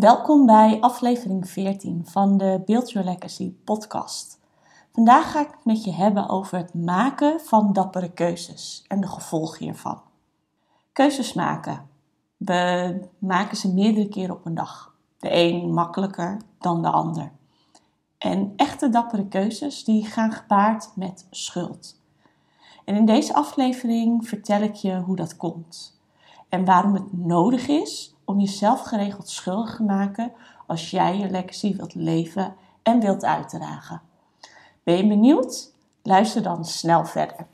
Welkom bij aflevering 14 van de Build Your Legacy podcast. Vandaag ga ik het met je hebben over het maken van dappere keuzes en de gevolgen hiervan. Keuzes maken. We maken ze meerdere keren op een dag. De een makkelijker dan de ander. En echte dappere keuzes die gaan gepaard met schuld. En in deze aflevering vertel ik je hoe dat komt en waarom het nodig is om jezelf geregeld schuldig te maken als jij je legacy wilt leven en wilt uitdragen. Ben je benieuwd? Luister dan snel verder.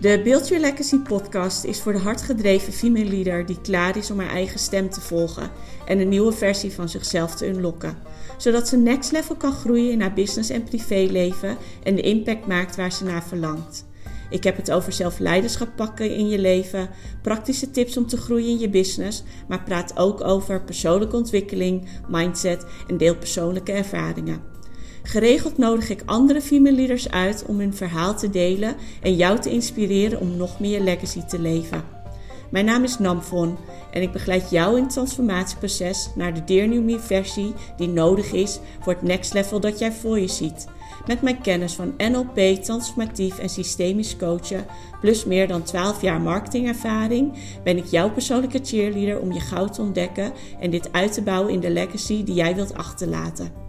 De Build Your Legacy podcast is voor de hardgedreven female leader die klaar is om haar eigen stem te volgen en een nieuwe versie van zichzelf te unlocken. Zodat ze next level kan groeien in haar business en privéleven en de impact maakt waar ze naar verlangt. Ik heb het over zelfleiderschap pakken in je leven, praktische tips om te groeien in je business, maar praat ook over persoonlijke ontwikkeling, mindset en deel persoonlijke ervaringen. Geregeld nodig ik andere female leaders uit om hun verhaal te delen en jou te inspireren om nog meer legacy te leven. Mijn naam is Namvon en ik begeleid jou in het transformatieproces naar de Dear versie die nodig is voor het next level dat jij voor je ziet. Met mijn kennis van NLP, transformatief en systemisch coachen, plus meer dan 12 jaar marketingervaring, ben ik jouw persoonlijke cheerleader om je goud te ontdekken en dit uit te bouwen in de legacy die jij wilt achterlaten.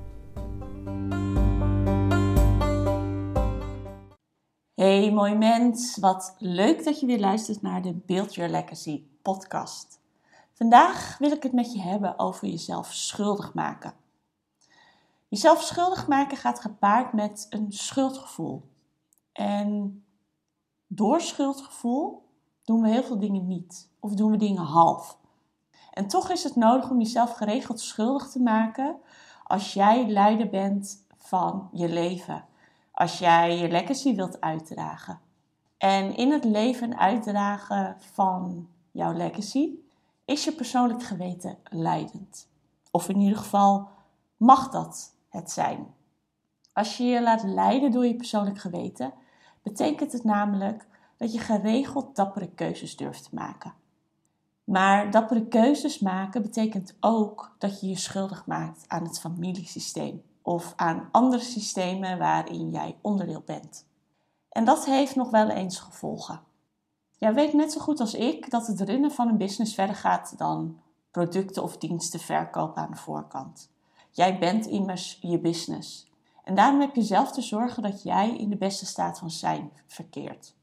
Mooi mens, wat leuk dat je weer luistert naar de Build Your Legacy podcast. Vandaag wil ik het met je hebben over jezelf schuldig maken. Jezelf schuldig maken gaat gepaard met een schuldgevoel. En door schuldgevoel doen we heel veel dingen niet. Of doen we dingen half. En toch is het nodig om jezelf geregeld schuldig te maken als jij leider bent van je leven. Als jij je legacy wilt uitdragen. En in het leven uitdragen van jouw legacy is je persoonlijk geweten leidend. Of in ieder geval mag dat het zijn. Als je je laat leiden door je persoonlijk geweten, betekent het namelijk dat je geregeld dappere keuzes durft te maken. Maar dappere keuzes maken betekent ook dat je je schuldig maakt aan het familiesysteem of aan andere systemen waarin jij onderdeel bent. En dat heeft nog wel eens gevolgen. Jij weet net zo goed als ik dat het runnen van een business verder gaat dan producten of diensten verkopen aan de voorkant. Jij bent immers je business. En daarom heb je zelf te zorgen dat jij in de beste staat van zijn verkeert.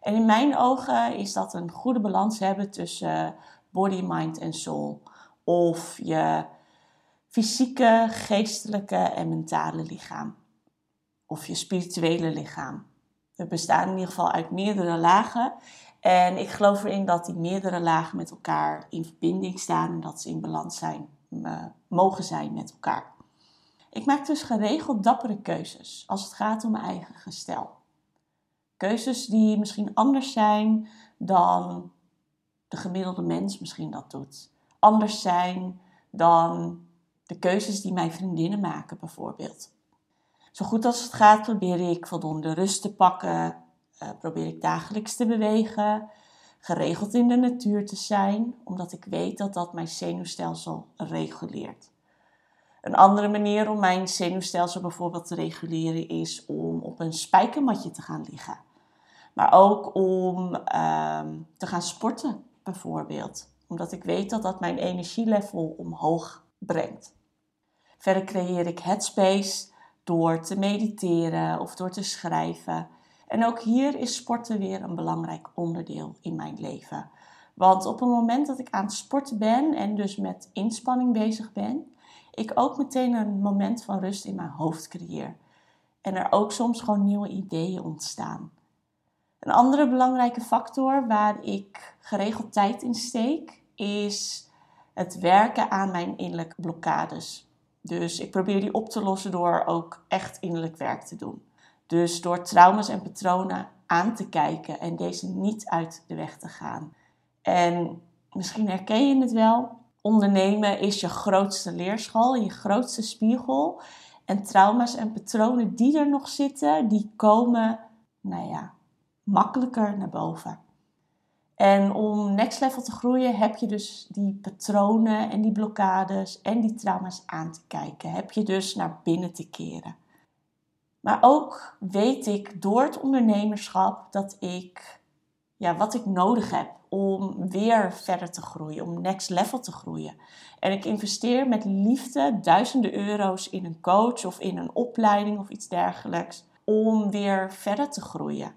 En in mijn ogen is dat een goede balans hebben tussen body, mind en soul. Of je fysieke, geestelijke en mentale lichaam. Of je spirituele lichaam. We bestaan in ieder geval uit meerdere lagen. En ik geloof erin dat die meerdere lagen met elkaar in verbinding staan en dat ze in balans zijn mogen zijn met elkaar. Ik maak dus geregeld dappere keuzes als het gaat om mijn eigen gestel. Keuzes die misschien anders zijn dan de gemiddelde mens misschien dat doet. Anders zijn dan de keuzes die mijn vriendinnen maken bijvoorbeeld. Zo goed als het gaat probeer ik voldoende rust te pakken, uh, probeer ik dagelijks te bewegen, geregeld in de natuur te zijn, omdat ik weet dat dat mijn zenuwstelsel reguleert. Een andere manier om mijn zenuwstelsel bijvoorbeeld te reguleren is om op een spijkermatje te gaan liggen. Maar ook om ehm, te gaan sporten bijvoorbeeld. Omdat ik weet dat dat mijn energielevel omhoog brengt. Verder creëer ik headspace door te mediteren of door te schrijven. En ook hier is sporten weer een belangrijk onderdeel in mijn leven. Want op het moment dat ik aan het sporten ben en dus met inspanning bezig ben, ik ook meteen een moment van rust in mijn hoofd creëer. En er ook soms gewoon nieuwe ideeën ontstaan. Een andere belangrijke factor waar ik geregeld tijd in steek, is het werken aan mijn innerlijke blokkades. Dus ik probeer die op te lossen door ook echt innerlijk werk te doen. Dus door trauma's en patronen aan te kijken en deze niet uit de weg te gaan. En misschien herken je het wel. Ondernemen is je grootste leerschool, je grootste spiegel. En trauma's en patronen die er nog zitten, die komen, nou ja, makkelijker naar boven. En om next level te groeien heb je dus die patronen en die blokkades en die trauma's aan te kijken. Heb je dus naar binnen te keren. Maar ook weet ik door het ondernemerschap dat ik ja, wat ik nodig heb om weer verder te groeien, om next level te groeien. En ik investeer met liefde duizenden euro's in een coach of in een opleiding of iets dergelijks om weer verder te groeien.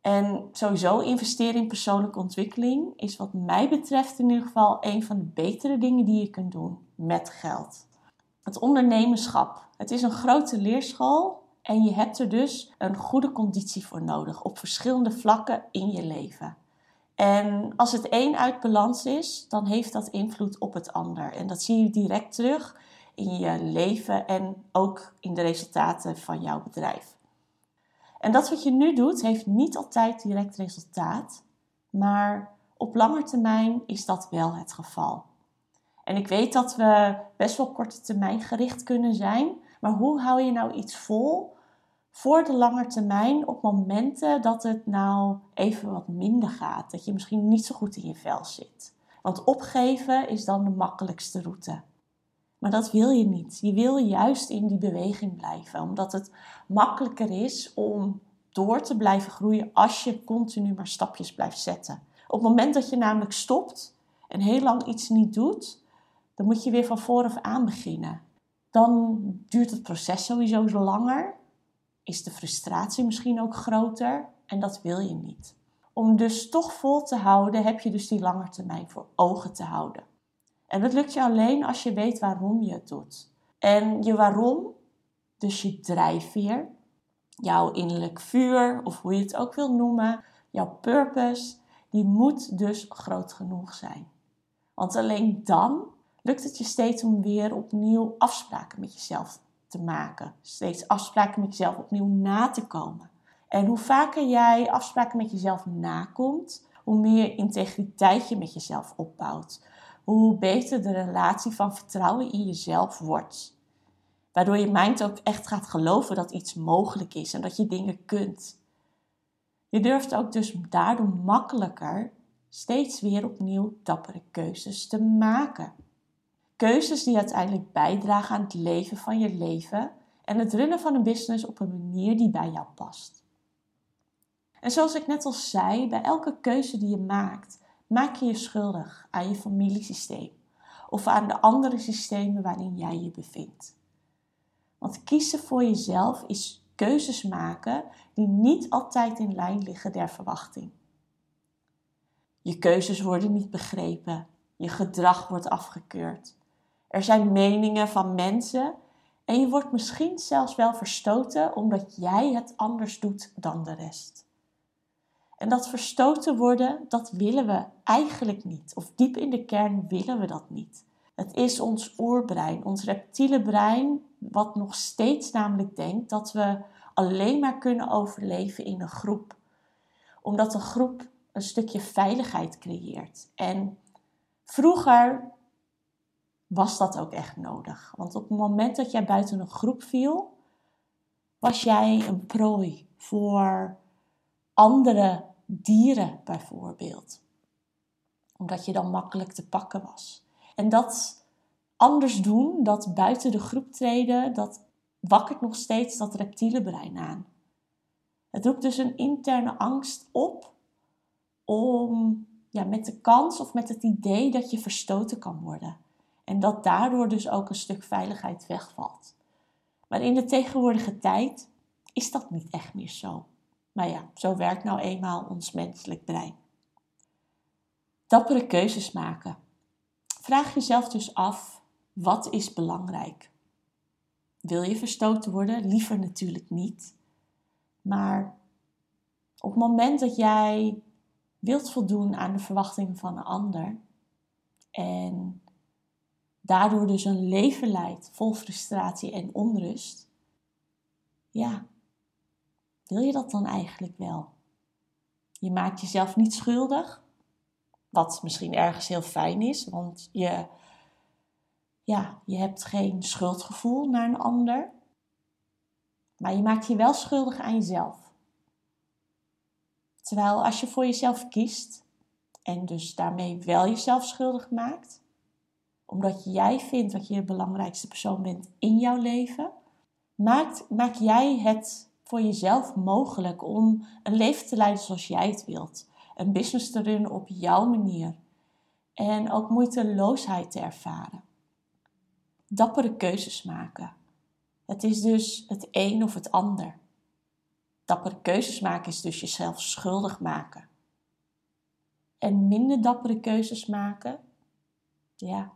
En sowieso investeren in persoonlijke ontwikkeling is wat mij betreft in ieder geval een van de betere dingen die je kunt doen met geld. Het ondernemerschap. Het is een grote leerschool en je hebt er dus een goede conditie voor nodig op verschillende vlakken in je leven. En als het een uit balans is, dan heeft dat invloed op het ander. En dat zie je direct terug in je leven en ook in de resultaten van jouw bedrijf. En dat wat je nu doet, heeft niet altijd direct resultaat, maar op lange termijn is dat wel het geval. En ik weet dat we best wel korte termijn gericht kunnen zijn, maar hoe hou je nou iets vol voor de lange termijn op momenten dat het nou even wat minder gaat, dat je misschien niet zo goed in je vel zit? Want opgeven is dan de makkelijkste route. Maar dat wil je niet. Je wil juist in die beweging blijven, omdat het makkelijker is om door te blijven groeien als je continu maar stapjes blijft zetten. Op het moment dat je namelijk stopt en heel lang iets niet doet, dan moet je weer van vooraf aan beginnen. Dan duurt het proces sowieso langer, is de frustratie misschien ook groter en dat wil je niet. Om dus toch vol te houden, heb je dus die lange voor ogen te houden. En dat lukt je alleen als je weet waarom je het doet. En je waarom, dus je drijfveer, jouw innerlijk vuur, of hoe je het ook wil noemen, jouw purpose, die moet dus groot genoeg zijn. Want alleen dan lukt het je steeds om weer opnieuw afspraken met jezelf te maken. Steeds afspraken met jezelf opnieuw na te komen. En hoe vaker jij afspraken met jezelf nakomt, hoe meer integriteit je met jezelf opbouwt hoe beter de relatie van vertrouwen in jezelf wordt. Waardoor je mind ook echt gaat geloven dat iets mogelijk is en dat je dingen kunt. Je durft ook dus daardoor makkelijker steeds weer opnieuw dappere keuzes te maken. Keuzes die uiteindelijk bijdragen aan het leven van je leven en het runnen van een business op een manier die bij jou past. En zoals ik net al zei, bij elke keuze die je maakt, maak je je schuldig aan je familiesysteem of aan de andere systemen waarin jij je bevindt. Want kiezen voor jezelf is keuzes maken die niet altijd in lijn liggen der verwachting. Je keuzes worden niet begrepen, je gedrag wordt afgekeurd. Er zijn meningen van mensen en je wordt misschien zelfs wel verstoten omdat jij het anders doet dan de rest. En dat verstoten worden, dat willen we eigenlijk niet. Of diep in de kern willen we dat niet. Het is ons oerbrein, ons reptiele brein, wat nog steeds namelijk denkt dat we alleen maar kunnen overleven in een groep. Omdat een groep een stukje veiligheid creëert. En vroeger was dat ook echt nodig. Want op het moment dat jij buiten een groep viel, was jij een prooi voor andere dieren bijvoorbeeld. Omdat je dan makkelijk te pakken was. En dat anders doen, dat buiten de groep treden, dat wakkert nog steeds dat reptiele brein aan. Het roept dus een interne angst op om ja, met de kans of met het idee dat je verstoten kan worden. En dat daardoor dus ook een stuk veiligheid wegvalt. Maar in de tegenwoordige tijd is dat niet echt meer zo. Maar ja, zo werkt nou eenmaal ons menselijk brein. Dappere keuzes maken. Vraag jezelf dus af, wat is belangrijk? Wil je verstoten worden? Liever natuurlijk niet. Maar op het moment dat jij wilt voldoen aan de verwachtingen van een ander en daardoor dus een leven leidt vol frustratie en onrust, ja, wil je dat dan eigenlijk wel? Je maakt jezelf niet schuldig, wat misschien ergens heel fijn is, want je, ja, je hebt geen schuldgevoel naar een ander. Maar je maakt je wel schuldig aan jezelf. Terwijl als je voor jezelf kiest en dus daarmee wel jezelf schuldig maakt, omdat jij vindt dat je de belangrijkste persoon bent in jouw leven, maakt, maak jij het voor jezelf mogelijk om een leven te leiden zoals jij het wilt. Een business te runnen op jouw manier. En ook moeiteloosheid te ervaren. Dappere keuzes maken. Het is dus het een of het ander. Dappere keuzes maken is dus jezelf schuldig maken. En minder dappere keuzes maken, ja,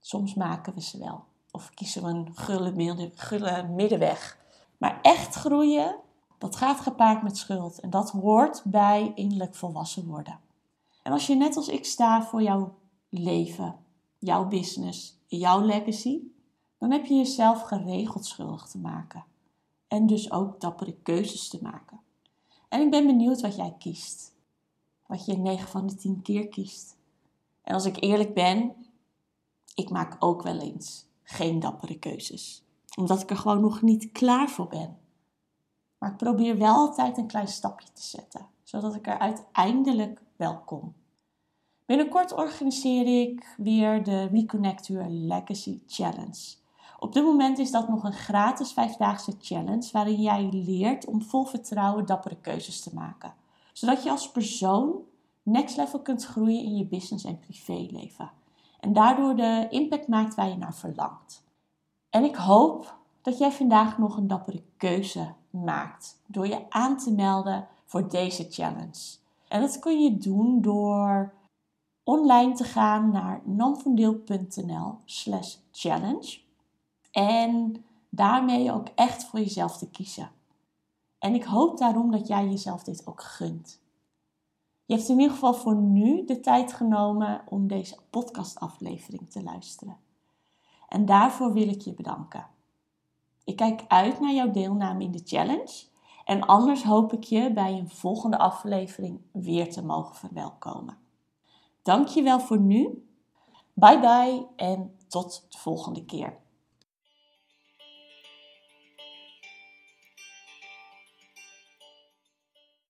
soms maken we ze wel. Of kiezen we een gulle, middenweg. Maar echt groeien, dat gaat gepaard met schuld. En dat hoort bij innerlijk volwassen worden. En als je net als ik sta voor jouw leven, jouw business, jouw legacy, dan heb je jezelf geregeld schuldig te maken. En dus ook dappere keuzes te maken. En ik ben benieuwd wat jij kiest. Wat je 9 van de 10 keer kiest. En als ik eerlijk ben, ik maak ook wel eens geen dappere keuzes. Omdat ik er gewoon nog niet klaar voor ben. Maar ik probeer wel altijd een klein stapje te zetten, zodat ik er uiteindelijk wel kom. Binnenkort organiseer ik weer de Reconnect Your Legacy Challenge. Op dit moment is dat nog een gratis vijfdaagse challenge waarin jij leert om vol vertrouwen dappere keuzes te maken. Zodat je als persoon next level kunt groeien in je business en privéleven. En daardoor de impact maakt waar je naar verlangt. En ik hoop dat jij vandaag nog een dappere keuze maakt door je aan te melden voor deze challenge. En dat kun je doen door online te gaan naar nanvondeel.nl slash challenge en daarmee ook echt voor jezelf te kiezen. En ik hoop daarom dat jij jezelf dit ook gunt. Je hebt in ieder geval voor nu de tijd genomen om deze podcastaflevering te luisteren. En daarvoor wil ik je bedanken. Ik kijk uit naar jouw deelname in de challenge. En anders hoop ik je bij een volgende aflevering weer te mogen verwelkomen. Dankjewel voor nu. Bye bye en tot de volgende keer.